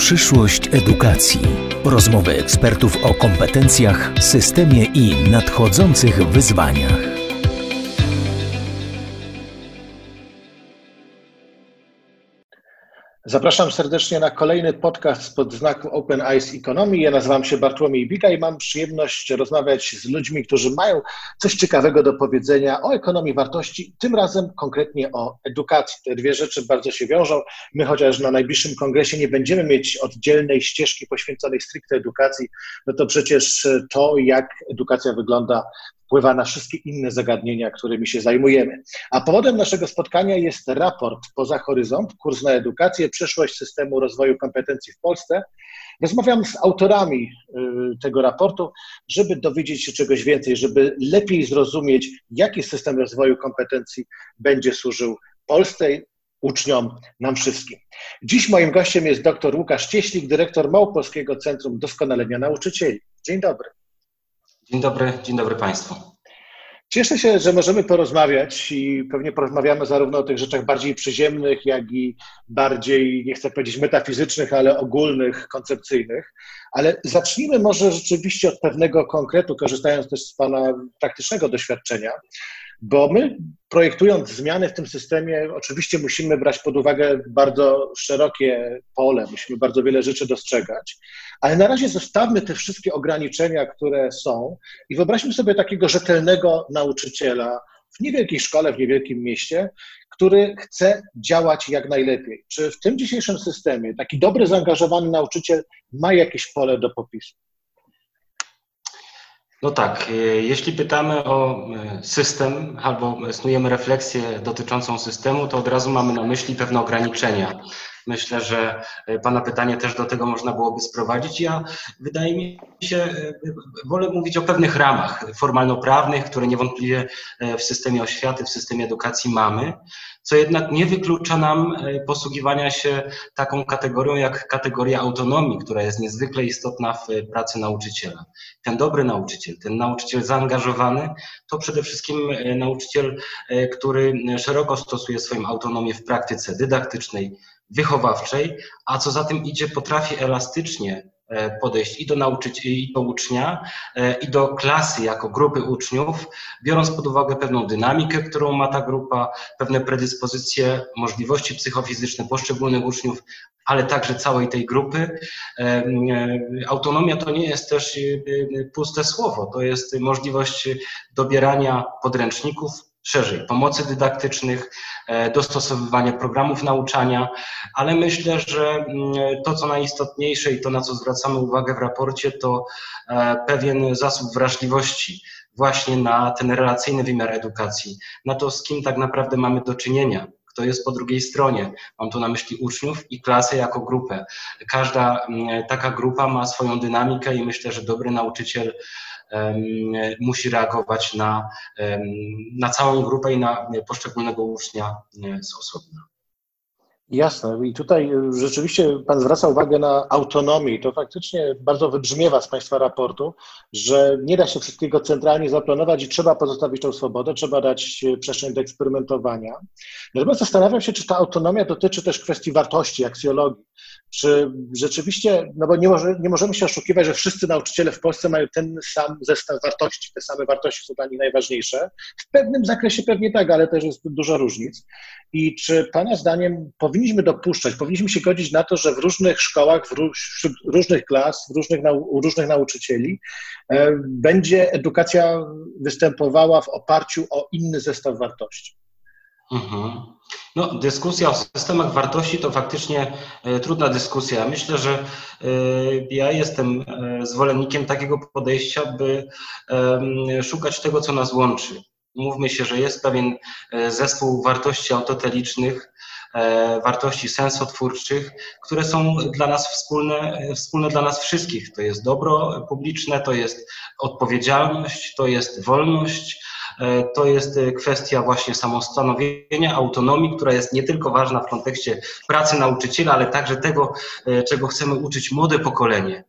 Przyszłość edukacji. Rozmowy ekspertów o kompetencjach, systemie i nadchodzących wyzwaniach. Zapraszam serdecznie na kolejny podcast pod znaku Open Eyes Economy. Ja nazywam się Bartłomiej Biga i mam przyjemność rozmawiać z ludźmi, którzy mają coś ciekawego do powiedzenia o ekonomii wartości, tym razem konkretnie o edukacji. Te dwie rzeczy bardzo się wiążą. My chociaż na najbliższym kongresie nie będziemy mieć oddzielnej ścieżki poświęconej stricte edukacji, no to przecież to, jak edukacja wygląda wpływa na wszystkie inne zagadnienia, którymi się zajmujemy. A powodem naszego spotkania jest raport Poza Horyzont, kurs na edukację, przyszłość systemu rozwoju kompetencji w Polsce. Rozmawiam z autorami y, tego raportu, żeby dowiedzieć się czegoś więcej, żeby lepiej zrozumieć, jaki system rozwoju kompetencji będzie służył Polsce, uczniom, nam wszystkim. Dziś moim gościem jest dr Łukasz Cieślik, dyrektor Małopolskiego Centrum Doskonalenia Nauczycieli. Dzień dobry. Dzień dobry, dzień dobry Państwu. Cieszę się, że możemy porozmawiać i pewnie porozmawiamy zarówno o tych rzeczach bardziej przyziemnych, jak i bardziej, nie chcę powiedzieć metafizycznych, ale ogólnych, koncepcyjnych. Ale zacznijmy może rzeczywiście od pewnego konkretu, korzystając też z Pana praktycznego doświadczenia. Bo my, projektując zmiany w tym systemie, oczywiście musimy brać pod uwagę bardzo szerokie pole, musimy bardzo wiele rzeczy dostrzegać, ale na razie zostawmy te wszystkie ograniczenia, które są i wyobraźmy sobie takiego rzetelnego nauczyciela w niewielkiej szkole, w niewielkim mieście, który chce działać jak najlepiej. Czy w tym dzisiejszym systemie taki dobry, zaangażowany nauczyciel ma jakieś pole do popisu? No tak, e, jeśli pytamy o e, system albo snujemy refleksję dotyczącą systemu, to od razu mamy na myśli pewne ograniczenia. Myślę, że e, Pana pytanie też do tego można byłoby sprowadzić. Ja wydaje mi się, wolę mówić o pewnych ramach formalno-prawnych, które niewątpliwie w systemie oświaty, w systemie edukacji mamy, co jednak nie wyklucza nam e, posługiwania się taką kategorią jak kategoria autonomii, która jest niezwykle istotna w pracy nauczyciela. Ten dobry nauczyciel, ten nauczyciel zaangażowany, to przede wszystkim e, nauczyciel, e, który szeroko stosuje swoją autonomię w praktyce dydaktycznej, wychowawczej, a co za tym idzie, potrafi elastycznie E, podejść i do nauczyciela, i do ucznia, e, i do klasy jako grupy uczniów, biorąc pod uwagę pewną dynamikę, którą ma ta grupa, pewne predyspozycje, możliwości psychofizyczne poszczególnych uczniów, ale także całej tej grupy. E, autonomia to nie jest też puste słowo, to jest możliwość dobierania podręczników, szerzej, pomocy dydaktycznych, e, dostosowywania programów nauczania, ale myślę, że mm, to, co najistotniejsze i to, na co zwracamy uwagę w raporcie, to e, pewien zasób wrażliwości właśnie na ten relacyjny wymiar edukacji, na to, z kim tak naprawdę mamy do czynienia, kto jest po drugiej stronie. Mam tu na myśli uczniów i klasę jako grupę. Każda mm, taka grupa ma swoją dynamikę i myślę, że dobry nauczyciel musi reagować na, na całą grupę i na poszczególnego ucznia e, z osobna. Jasne. I tutaj rzeczywiście Pan zwraca uwagę na autonomię. To faktycznie bardzo wybrzmiewa z Państwa raportu, że nie da się wszystkiego centralnie zaplanować i trzeba pozostawić tą swobodę, trzeba dać przestrzeń do eksperymentowania. Natomiast zastanawiam się, czy ta autonomia dotyczy też kwestii wartości, aksjologii. Czy rzeczywiście, no bo nie, może, nie możemy się oszukiwać, że wszyscy nauczyciele w Polsce mają ten sam zestaw wartości, te same wartości są dla nich najważniejsze. W pewnym zakresie pewnie tak, ale też jest dużo różnic. I czy Pana zdaniem powinniśmy dopuszczać, powinniśmy się godzić na to, że w różnych szkołach, wśród różnych klas, w różnych, u różnych nauczycieli e, będzie edukacja występowała w oparciu o inny zestaw wartości? Mhm. No, dyskusja o systemach wartości to faktycznie e, trudna dyskusja. Myślę, że e, ja jestem e, zwolennikiem takiego podejścia, by szukać tego, co nas łączy. Mówmy się, że jest pewien zespół wartości autotelicznych, wartości sensotwórczych, które są dla nas wspólne, wspólne dla nas wszystkich. To jest dobro publiczne, to jest odpowiedzialność, to jest wolność, to jest kwestia właśnie samostanowienia, autonomii, która jest nie tylko ważna w kontekście pracy nauczyciela, ale także tego, czego chcemy uczyć młode pokolenie.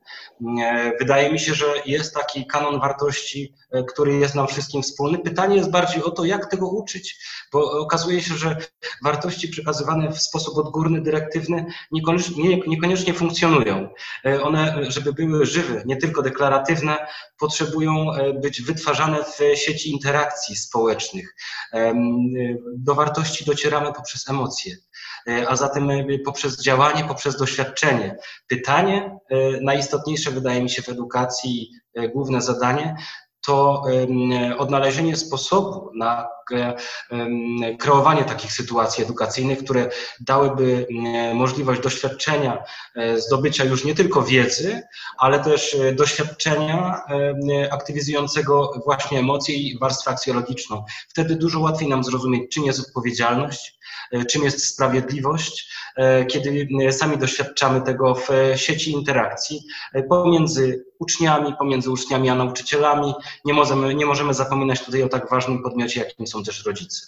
Wydaje mi się, że jest taki kanon wartości, który jest nam wszystkim wspólny. Pytanie jest bardziej o to, jak tego uczyć, bo okazuje się, że wartości przekazywane w sposób odgórny, dyrektywny niekoniecznie, niekoniecznie funkcjonują. One, żeby były żywe, nie tylko deklaratywne, potrzebują e, być wytwarzane w sieci interakcji społecznych. Do wartości docieramy poprzez emocje. E, a zatem e, poprzez działanie, poprzez doświadczenie. Pytanie, najistotniejsze wydaje mi się w edukacji, główne zadanie, to odnalezienie sposobu na kreowanie takich sytuacji edukacyjnych, które dałyby możliwość doświadczenia, e, zdobycia już nie tylko wiedzy, ale też e, doświadczenia aktywizującego właśnie emocje i warstwę aksjologiczną. Wtedy dużo łatwiej nam zrozumieć, czym jest odpowiedzialność, e, czym jest sprawiedliwość, kiedy sami doświadczamy tego w sieci interakcji pomiędzy uczniami, pomiędzy uczniami a nauczycielami. Nie możemy, nie możemy zapominać tutaj o tak ważnym podmiocie, jakim są też rodzice.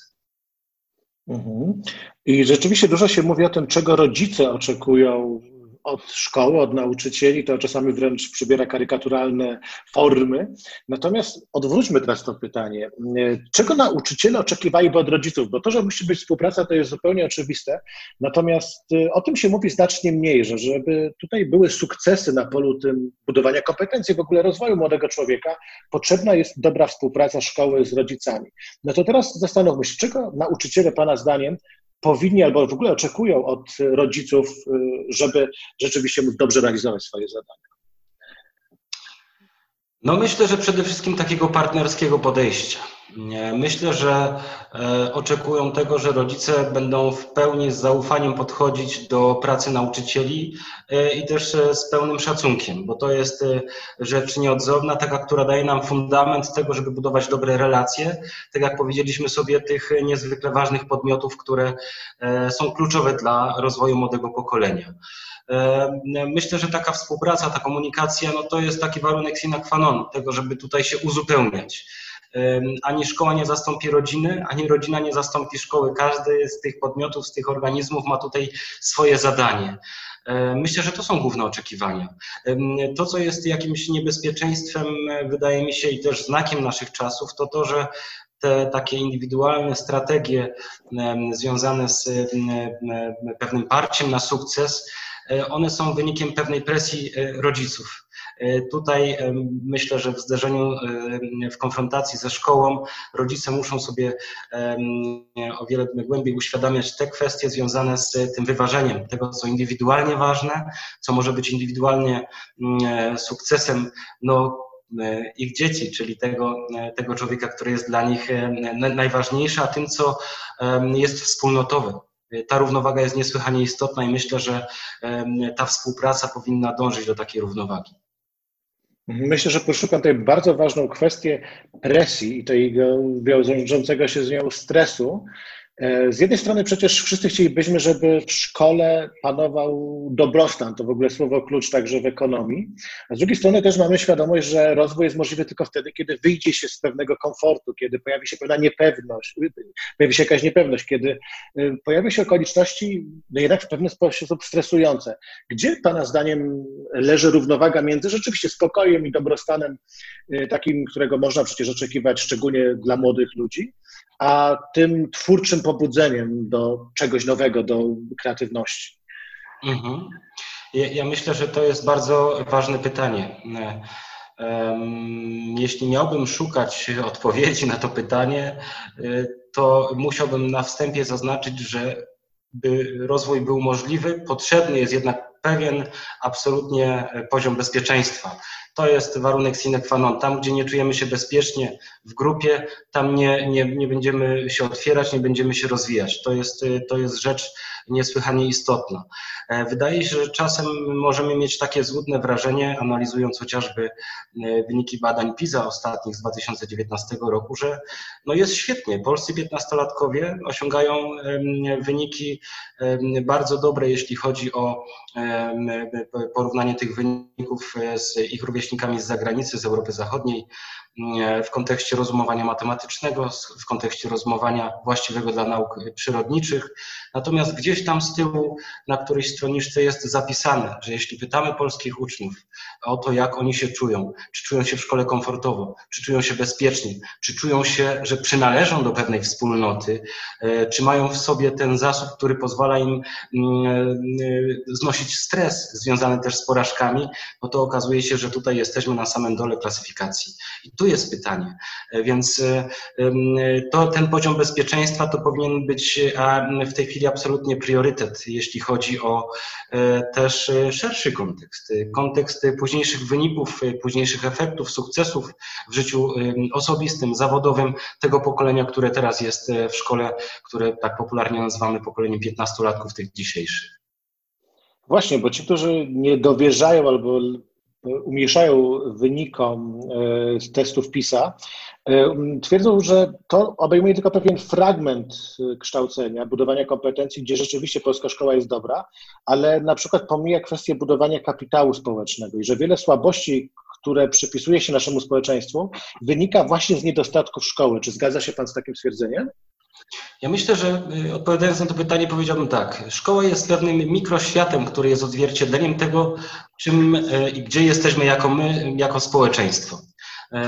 Mhm. I rzeczywiście dużo się mówi o tym, czego rodzice oczekują od szkoły, od nauczycieli, to czasami wręcz przybiera karykaturalne formy. Natomiast odwróćmy teraz to pytanie. Czego nauczyciele oczekiwaliby od rodziców? Bo to, że musi być współpraca, to jest zupełnie oczywiste. Natomiast y, o tym się mówi znacznie mniej, że żeby tutaj były sukcesy na polu tym budowania kompetencji, w ogóle rozwoju młodego człowieka, potrzebna jest dobra współpraca szkoły z rodzicami. No to teraz zastanówmy się, czego nauczyciele Pana zdaniem powinni albo w ogóle oczekują od rodziców, y, żeby rzeczywiście móc dobrze realizować swoje zadania? No myślę, że przede wszystkim takiego partnerskiego podejścia. Myślę, że e, oczekują tego, że rodzice będą w pełni z zaufaniem podchodzić do pracy nauczycieli e, i też e, z pełnym szacunkiem, bo to jest rzecz nieodzowna, taka, która daje nam fundament tego, żeby budować dobre relacje, tak jak powiedzieliśmy sobie, tych niezwykle ważnych podmiotów, które są kluczowe dla rozwoju młodego pokolenia. Myślę, że taka współpraca, ta komunikacja, no to jest taki warunek sine qua non tego, żeby tutaj się uzupełniać ani szkoła nie zastąpi rodziny, ani rodzina nie zastąpi szkoły. Każdy z tych podmiotów, z tych organizmów ma tutaj swoje zadanie. Myślę, że to są główne oczekiwania. To, co jest jakimś niebezpieczeństwem, wydaje mi się, i też znakiem naszych czasów, to to, że te takie indywidualne strategie związane z pewnym parciem na sukces, e, one są wynikiem pewnej presji e, rodziców. E, tutaj e, myślę, że w zderzeniu, e, w konfrontacji ze szkołą rodzice muszą sobie o wiele głębiej uświadamiać te kwestie związane z tym wyważeniem tego, co indywidualnie ważne, co może być indywidualnie mm, sukcesem no, ich dzieci, czyli tego, tego człowieka, który jest dla nich najważniejszy, a tym, co jest wspólnotowe. Ta równowaga jest niesłychanie istotna i myślę, że ta współpraca powinna dążyć do takiej równowagi. Myślę, że Pan tutaj bardzo ważną kwestię presji i tego wiążącego się z nią stresu, E, z jednej strony przecież wszyscy chcielibyśmy, żeby w szkole panował dobrostan, to w ogóle słowo klucz także w ekonomii, a z drugiej strony też mamy świadomość, że rozwój jest możliwy tylko wtedy, kiedy wyjdzie się z pewnego komfortu, kiedy pojawi się pewna niepewność, pojawi się jakaś niepewność, kiedy y, pojawią się okoliczności no jednak w pewien sposób stresujące. Gdzie Pana zdaniem leży równowaga między rzeczywiście spokojem i dobrostanem y, takim, którego można przecież oczekiwać szczególnie dla młodych ludzi, a tym twórczym pobudzeniem do czegoś nowego, do kreatywności? Mhm. Ja, ja myślę, że to jest bardzo ważne pytanie. Jeśli miałbym szukać odpowiedzi na to pytanie, to musiałbym na wstępie zaznaczyć, że by rozwój był możliwy, potrzebny jest jednak pewien absolutnie poziom bezpieczeństwa. To jest warunek sine qua non. Tam, gdzie nie czujemy się bezpiecznie w grupie, tam nie, nie, nie będziemy się otwierać, nie będziemy się rozwijać. To jest, to jest rzecz niesłychanie istotna. E, wydaje się, że czasem możemy mieć takie złudne wrażenie, analizując chociażby e, wyniki badań PISA ostatnich z 2019 roku, że no jest świetnie. Polscy piętnastolatkowie osiągają wyniki bardzo dobre, jeśli chodzi o porównanie tych wyników e, z ich rówieśnikami z zagranicy, z Europy Zachodniej. W kontekście rozumowania matematycznego, w kontekście rozumowania właściwego dla nauk przyrodniczych. Natomiast gdzieś tam z tyłu na którejś stroniczce jest zapisane, że jeśli pytamy polskich uczniów o to, jak oni się czują, czy czują się w szkole komfortowo, czy czują się bezpiecznie, czy czują się, że przynależą do pewnej wspólnoty, e, czy mają w sobie ten zasób, który pozwala im mm, e, znosić stres związany też z porażkami, no to okazuje się, że tutaj jesteśmy na samym dole klasyfikacji. I tu jest pytanie. E, więc to, ten poziom bezpieczeństwa to powinien być w tej chwili absolutnie priorytet, jeśli chodzi o też szerszy kontekst. Kontekst późniejszych wyników, późniejszych efektów, sukcesów w życiu osobistym, zawodowym tego pokolenia, które teraz jest w szkole, które tak popularnie nazywamy pokoleniem 15-latków tych dzisiejszych. Właśnie, bo ci, którzy nie dowierzają albo umieszają wynikom e, z testów PISA, e, twierdzą, że to obejmuje tylko pewien fragment e, kształcenia, budowania kompetencji, gdzie rzeczywiście polska szkoła jest dobra, ale na przykład pomija kwestię budowania kapitału społecznego i że wiele słabości, które przypisuje się naszemu społeczeństwu, wynika właśnie z niedostatków szkoły. Czy zgadza się Pan z takim stwierdzeniem? Ja myślę, że y, odpowiadając na to pytanie, powiedziałbym tak. Szkoła jest pewnym mikroświatem, który jest odzwierciedleniem tego, czym y, i gdzie jesteśmy jako my, jako społeczeństwo. Y,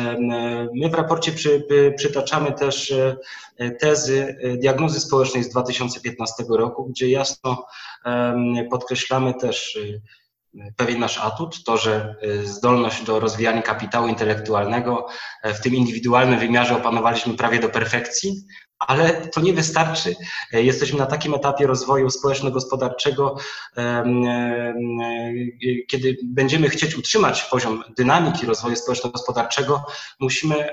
my w raporcie przy, przytaczamy też tezy diagnozy społecznej z 2015 roku, gdzie jasno podkreślamy też pewien nasz atut, to, że zdolność do rozwijania kapitału intelektualnego w tym indywidualnym wymiarze opanowaliśmy prawie do perfekcji, ale to nie wystarczy. E, jesteśmy na takim etapie rozwoju społeczno-gospodarczego, kiedy będziemy chcieć utrzymać poziom dynamiki rozwoju społeczno-gospodarczego, musimy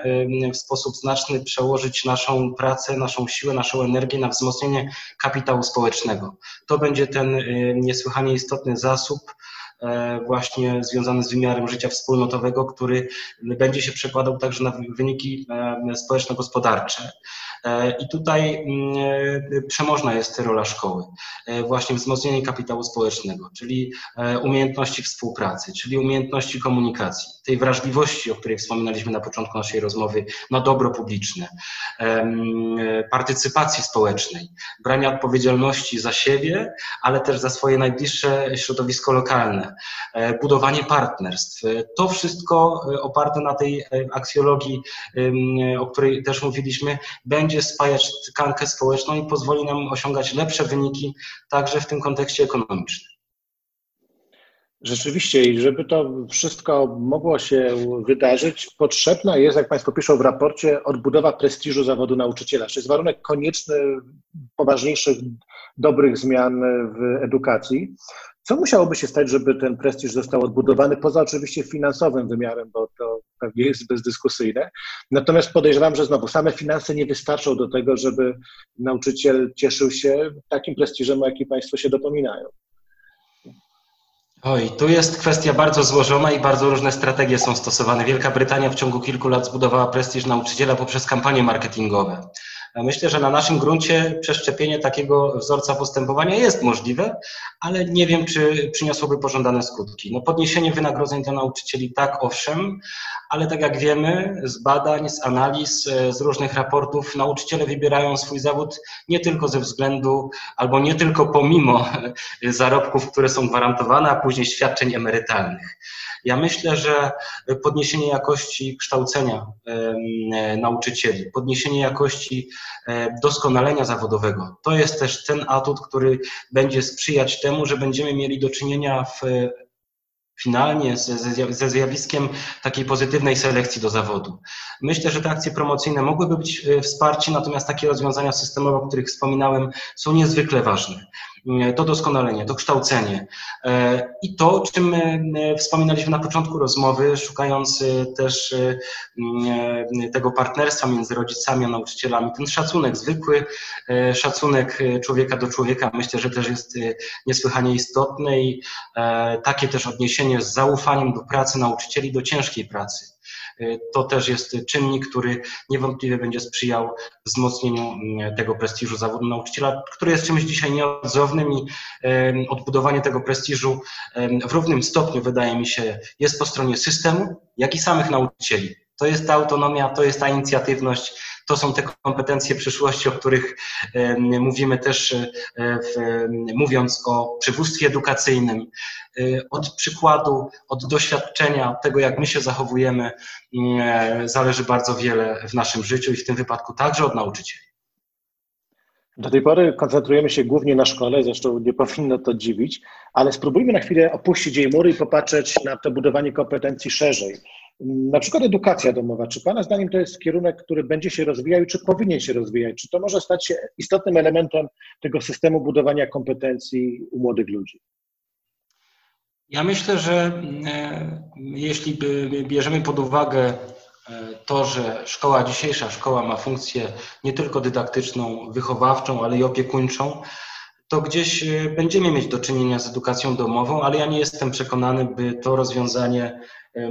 w sposób znaczny przełożyć naszą pracę, naszą siłę, naszą energię na wzmocnienie kapitału społecznego. To będzie ten niesłychanie istotny zasób, e, właśnie związany z wymiarem życia wspólnotowego, który będzie się przekładał także na wyniki społeczno-gospodarcze. E, I tutaj mm, e, przemożna jest rola szkoły. E, właśnie wzmocnienie kapitału społecznego, czyli umiejętności współpracy, czyli umiejętności komunikacji, tej wrażliwości, o której wspominaliśmy na początku naszej rozmowy, na dobro publiczne, partycypacji społecznej, brania odpowiedzialności za siebie, ale też za swoje najbliższe środowisko lokalne, budowanie partnerstw. To wszystko oparte na tej aksjologii, o której też mówiliśmy, będzie będzie spajać tkankę społeczną i pozwoli nam osiągać lepsze wyniki także w tym kontekście ekonomicznym. Rzeczywiście, i żeby to wszystko mogło się wydarzyć, potrzebna jest, jak Państwo piszą w raporcie, odbudowa prestiżu zawodu nauczyciela. To jest warunek konieczny poważniejszych, dobrych zmian w edukacji. Co musiałoby się stać, żeby ten prestiż został odbudowany, poza oczywiście finansowym wymiarem, bo to pewnie jest bezdyskusyjne. Natomiast podejrzewam, że znowu same finanse nie wystarczą do tego, żeby nauczyciel cieszył się takim prestiżem, o jaki Państwo się dopominają. Oj, tu jest kwestia bardzo złożona i bardzo różne strategie są stosowane. Wielka Brytania w ciągu kilku lat zbudowała prestiż nauczyciela poprzez kampanie marketingowe. Myślę, że na naszym gruncie przeszczepienie takiego wzorca postępowania jest możliwe, ale nie wiem, czy przyniosłoby pożądane skutki. No podniesienie wynagrodzeń dla nauczycieli tak, owszem, ale tak jak wiemy z badań, z analiz, z różnych raportów, nauczyciele wybierają swój zawód nie tylko ze względu, albo nie tylko pomimo zarobków, które są gwarantowane, a później świadczeń emerytalnych. Ja myślę, że podniesienie jakości kształcenia nauczycieli, podniesienie jakości e, doskonalenia zawodowego, to jest też ten atut, który będzie sprzyjać temu, że będziemy mieli do czynienia w finalnie ze, zjawiskiem takiej pozytywnej selekcji do zawodu. Myślę, że te akcje promocyjne mogłyby być e, wsparciem, natomiast takie rozwiązania systemowe, o których wspominałem, są niezwykle ważne. E, to doskonalenie, to kształcenie e, i to, o czym wspominaliśmy na początku rozmowy, szukając też tego partnerstwa między rodzicami a nauczycielami, ten szacunek, zwykły szacunek człowieka do człowieka, myślę, że też jest niesłychanie istotny i takie też odniesienie z zaufaniem do pracy nauczycieli, do ciężkiej pracy. Y, to też jest czynnik, który niewątpliwie będzie sprzyjał wzmocnieniu mm, tego prestiżu zawodu nauczyciela, który jest czymś dzisiaj nieodzownym i odbudowanie tego prestiżu w równym stopniu, wydaje mi się, jest po stronie systemu, jak i samych nauczycieli. To jest ta autonomia, to jest ta inicjatywność, to są te kompetencje przyszłości, o których mówimy też e, w, mówiąc o przywództwie edukacyjnym. E, od przykładu, od doświadczenia, od tego, jak my się zachowujemy, mm, zależy bardzo wiele w naszym życiu i w tym wypadku także od nauczycieli. Do tej pory koncentrujemy się głównie na szkole, zresztą nie powinno to dziwić, ale spróbujmy na chwilę opuścić jej mury i popatrzeć na to budowanie kompetencji szerzej. Na przykład edukacja domowa. Czy Pana zdaniem to jest kierunek, który będzie się rozwijał czy powinien się rozwijać? Czy to może stać się istotnym elementem tego systemu budowania kompetencji u młodych ludzi? Ja myślę, że e, jeśli bierzemy pod uwagę E, to, że szkoła dzisiejsza, szkoła ma funkcję nie tylko dydaktyczną, wychowawczą, ale i opiekuńczą, to gdzieś e, będziemy mieć do czynienia z edukacją domową, ale ja nie jestem przekonany, by to rozwiązanie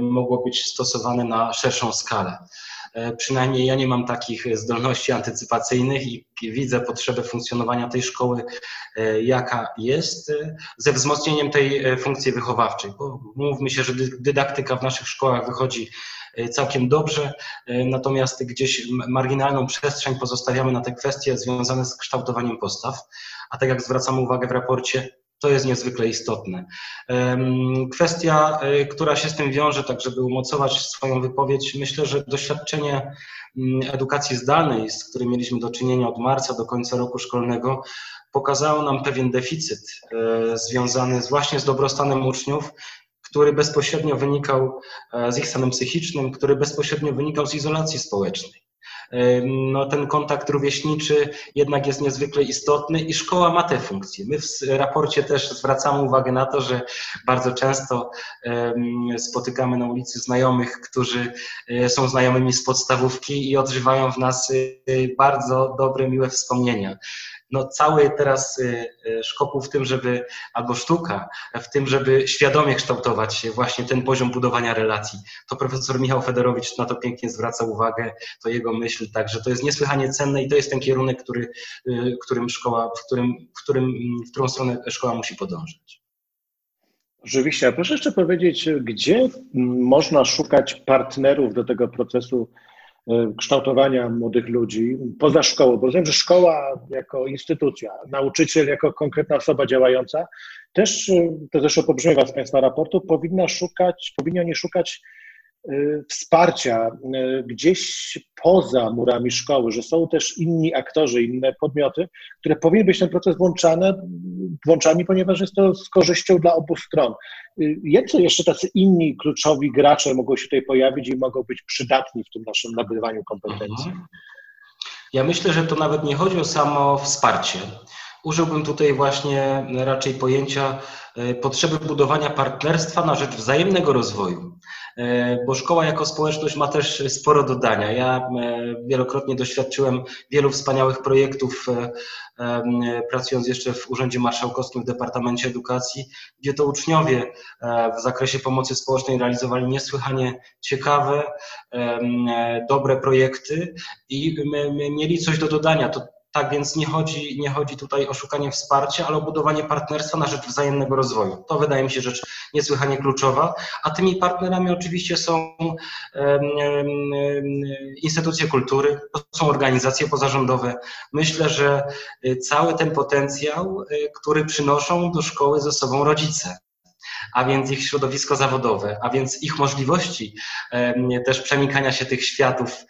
mogło być stosowane na szerszą skalę. Przynajmniej ja nie mam takich zdolności antycypacyjnych i widzę potrzebę funkcjonowania tej szkoły, jaka jest, ze wzmocnieniem tej funkcji wychowawczej. Bo mówmy się, że dydaktyka w naszych szkołach wychodzi E, całkiem dobrze, e, natomiast gdzieś marginalną przestrzeń pozostawiamy na te kwestie związane z kształtowaniem postaw, a tak jak zwracamy uwagę w raporcie, to jest niezwykle istotne. Kwestia, e, która się z tym wiąże, tak żeby umocować swoją wypowiedź, myślę, że doświadczenie mm, edukacji zdalnej, z którym mieliśmy do czynienia od marca do końca roku szkolnego, pokazało nam pewien deficyt związany właśnie z dobrostanem uczniów który bezpośrednio wynikał e, z ich stanem psychicznym, który bezpośrednio wynikał z izolacji społecznej. E, no, ten kontakt rówieśniczy jednak jest niezwykle istotny i szkoła ma te funkcje. My w raporcie też zwracamy uwagę na to, że bardzo często spotykamy na ulicy znajomych, którzy e, są znajomymi z podstawówki i odżywają w nas bardzo dobre, miłe wspomnienia no cały teraz y, y, szkopuł w tym, żeby, albo sztuka w tym, żeby świadomie kształtować właśnie ten poziom budowania relacji. To profesor Michał Federowicz na to pięknie zwraca uwagę, to jego myśl, także to jest niesłychanie cenne i to jest ten kierunek, który, y, którym szkoła, w, którym, w, którym, w którą stronę szkoła musi podążać. Oczywiście, a proszę jeszcze powiedzieć, gdzie można szukać partnerów do tego procesu kształtowania młodych ludzi poza szkołą, bo rozumiem, że szkoła jako instytucja, nauczyciel jako konkretna osoba działająca, też, e, to zresztą pobrzmiewa z Państwa raportu, powinna szukać, powinni oni szukać Y, wsparcia gdzieś poza murami szkoły, że są też inni aktorzy, inne podmioty, które powinny być w ten proces włączane, włączani, ponieważ jest to z korzyścią dla obu stron. Y, Jacy jeszcze tacy inni kluczowi gracze mogą się tutaj pojawić i mogą być przydatni w tym naszym nabywaniu kompetencji? Mhm. Ja myślę, że to nawet nie chodzi o samo wsparcie. Użyłbym tutaj właśnie raczej pojęcia potrzeby budowania partnerstwa na rzecz wzajemnego rozwoju. E, bo szkoła jako społeczność ma też sporo dodania. Ja e, wielokrotnie doświadczyłem wielu wspaniałych projektów, e, pracując jeszcze w Urzędzie Marszałkowskim w Departamencie Edukacji, gdzie to uczniowie w zakresie pomocy społecznej realizowali niesłychanie ciekawe, dobre projekty i mieli coś do dodania. To tak więc nie chodzi, nie chodzi tutaj o szukanie wsparcia, ale o budowanie partnerstwa na rzecz wzajemnego rozwoju. To wydaje mi się rzecz niesłychanie kluczowa, a tymi partnerami oczywiście są instytucje kultury, to są organizacje pozarządowe. Myślę, że y, cały ten potencjał, y, który przynoszą do szkoły ze sobą rodzice a więc ich środowisko zawodowe, a więc ich możliwości też przenikania się tych światów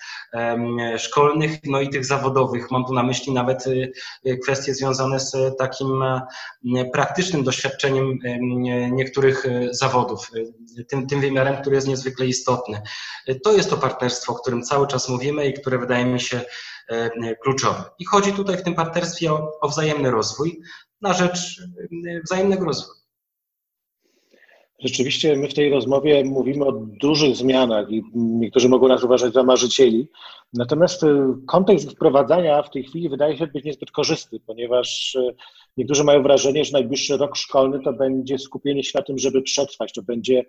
szkolnych, no i tych zawodowych. Mam tu na myśli nawet y, y, kwestie związane z takim praktycznym doświadczeniem niektórych e, zawodów, tym, tym wymiarem, który jest niezwykle istotny. To jest to partnerstwo, o którym cały czas mówimy i które wydaje mi się kluczowe. I chodzi tutaj w tym partnerstwie o, o wzajemny rozwój na rzecz wzajemnego rozwoju. Rzeczywiście my w tej rozmowie mówimy o dużych zmianach i niektórzy mogą nas uważać za marzycieli. Natomiast y, kontekst wprowadzania w tej chwili wydaje się być niezbyt korzystny, ponieważ y, niektórzy mają wrażenie, że najbliższy rok szkolny to będzie skupienie się na tym, żeby przetrwać, to będzie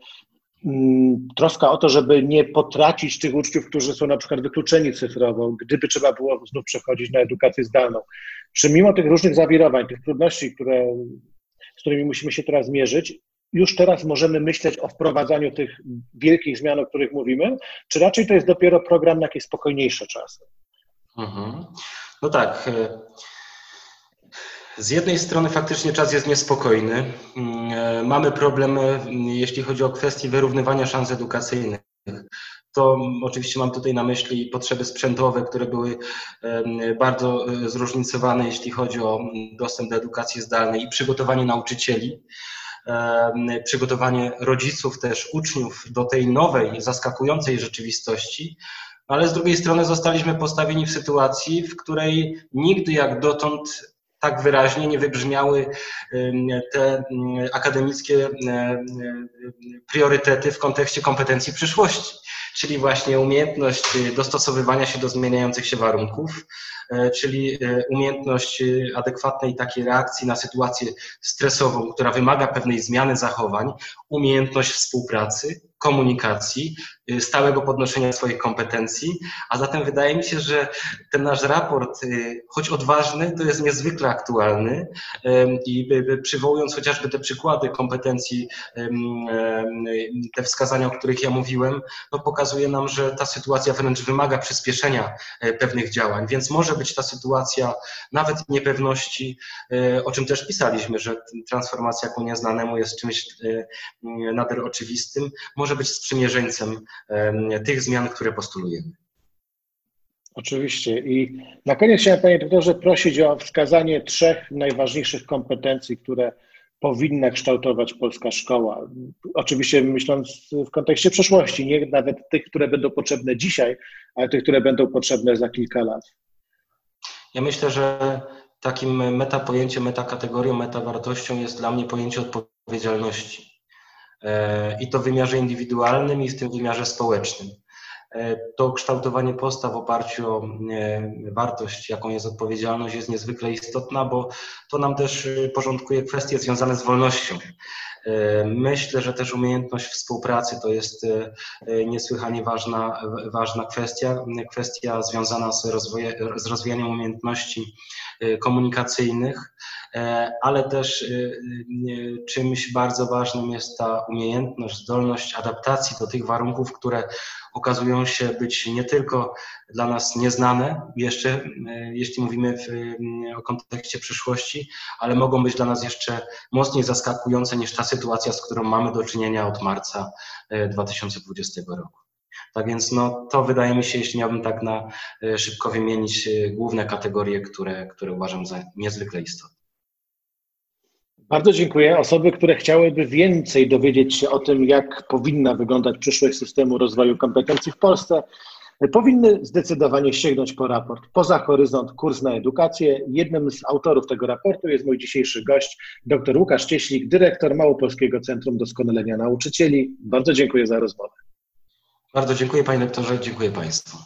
mm, troska o to, żeby nie potracić tych uczniów, którzy są na przykład wykluczeni cyfrowo, gdyby trzeba było znów przechodzić na edukację zdalną. Czy mimo tych różnych zawirowań, tych trudności, które, z którymi musimy się teraz mierzyć, już teraz możemy myśleć o wprowadzaniu tych wielkich zmian, o których mówimy, czy raczej to jest dopiero program na jakieś spokojniejsze czasy? Mhm. No tak. E, z jednej strony faktycznie czas jest niespokojny. Mm, e, mamy problem, jeśli chodzi o kwestie wyrównywania szans edukacyjnych. To oczywiście mam tutaj na myśli potrzeby sprzętowe, które były bardzo e, zróżnicowane, jeśli chodzi o dostęp do edukacji zdalnej i przygotowanie nauczycieli przygotowanie rodziców, też uczniów do tej nowej, zaskakującej rzeczywistości, ale z drugiej strony zostaliśmy postawieni w sytuacji, w której nigdy jak dotąd tak wyraźnie nie wybrzmiały te akademickie priorytety w kontekście kompetencji przyszłości, czyli właśnie umiejętność dostosowywania się do zmieniających się warunków, E, czyli e, umiejętność e, adekwatnej takiej reakcji na sytuację stresową, która wymaga pewnej zmiany zachowań, umiejętność współpracy, komunikacji, y, stałego podnoszenia swoich kompetencji, a zatem wydaje mi się, że ten nasz raport, y, choć odważny, to jest niezwykle aktualny i przywołując chociażby te przykłady kompetencji, te wskazania, o których ja mówiłem, no pokazuje nam, że ta sytuacja wręcz wymaga przyspieszenia e, pewnych działań, więc może być ta sytuacja nawet niepewności, e, o czym też pisaliśmy, że transformacja ku nieznanemu jest czymś e, nader oczywistym, może może być sprzymierzeńcem tych zmian, które postulujemy. Oczywiście. I na koniec chciałem, panie doktorze, prosić o wskazanie trzech najważniejszych kompetencji, które powinna kształtować polska szkoła. Oczywiście myśląc w kontekście przeszłości, nie nawet tych, które będą potrzebne dzisiaj, ale tych, które będą potrzebne za kilka lat. Ja myślę, że takim metapojęciem, metakategorią, metawartością jest dla mnie pojęcie odpowiedzialności. E, i to w wymiarze indywidualnym i w tym wymiarze społecznym. E, to kształtowanie postaw w oparciu o e, wartość, jaką jest odpowiedzialność, jest niezwykle istotna, bo to nam też porządkuje kwestie związane z wolnością. Myślę, że też umiejętność współpracy to jest niesłychanie ważna, ważna kwestia, kwestia związana z, rozwoje, z rozwijaniem umiejętności komunikacyjnych, E, ale też e, e, czymś bardzo ważnym jest ta umiejętność, zdolność adaptacji do tych warunków, które okazują się być nie tylko dla nas nieznane jeszcze, jeśli mówimy w, o kontekście przyszłości, ale mogą być dla nas jeszcze mocniej zaskakujące niż ta sytuacja, z którą mamy do czynienia od marca 2020 roku. Tak więc no, to wydaje mi się, jeśli miałbym tak na szybko wymienić główne kategorie, które, które uważam za niezwykle istotne. Bardzo dziękuję. Osoby, które chciałyby więcej dowiedzieć się o tym, jak powinna wyglądać przyszłość systemu rozwoju kompetencji w Polsce, powinny zdecydowanie sięgnąć po raport Poza Horyzont Kurs na Edukację. Jednym z autorów tego raportu jest mój dzisiejszy gość, dr Łukasz Cieślik, dyrektor Małopolskiego Centrum Doskonalenia Nauczycieli. Bardzo dziękuję za rozmowę. Bardzo dziękuję panie doktorze, dziękuję państwu.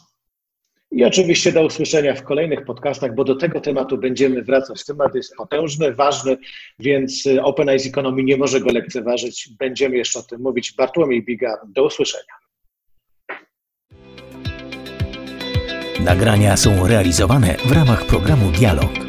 I oczywiście do usłyszenia w kolejnych podcastach, bo do tego tematu będziemy wracać. Temat jest potężny, ważny, więc y, Open Eyes Economy nie może go lekceważyć. Będziemy jeszcze o tym mówić. Bartłomiej Biga, do usłyszenia. Nagrania są realizowane w ramach programu Dialog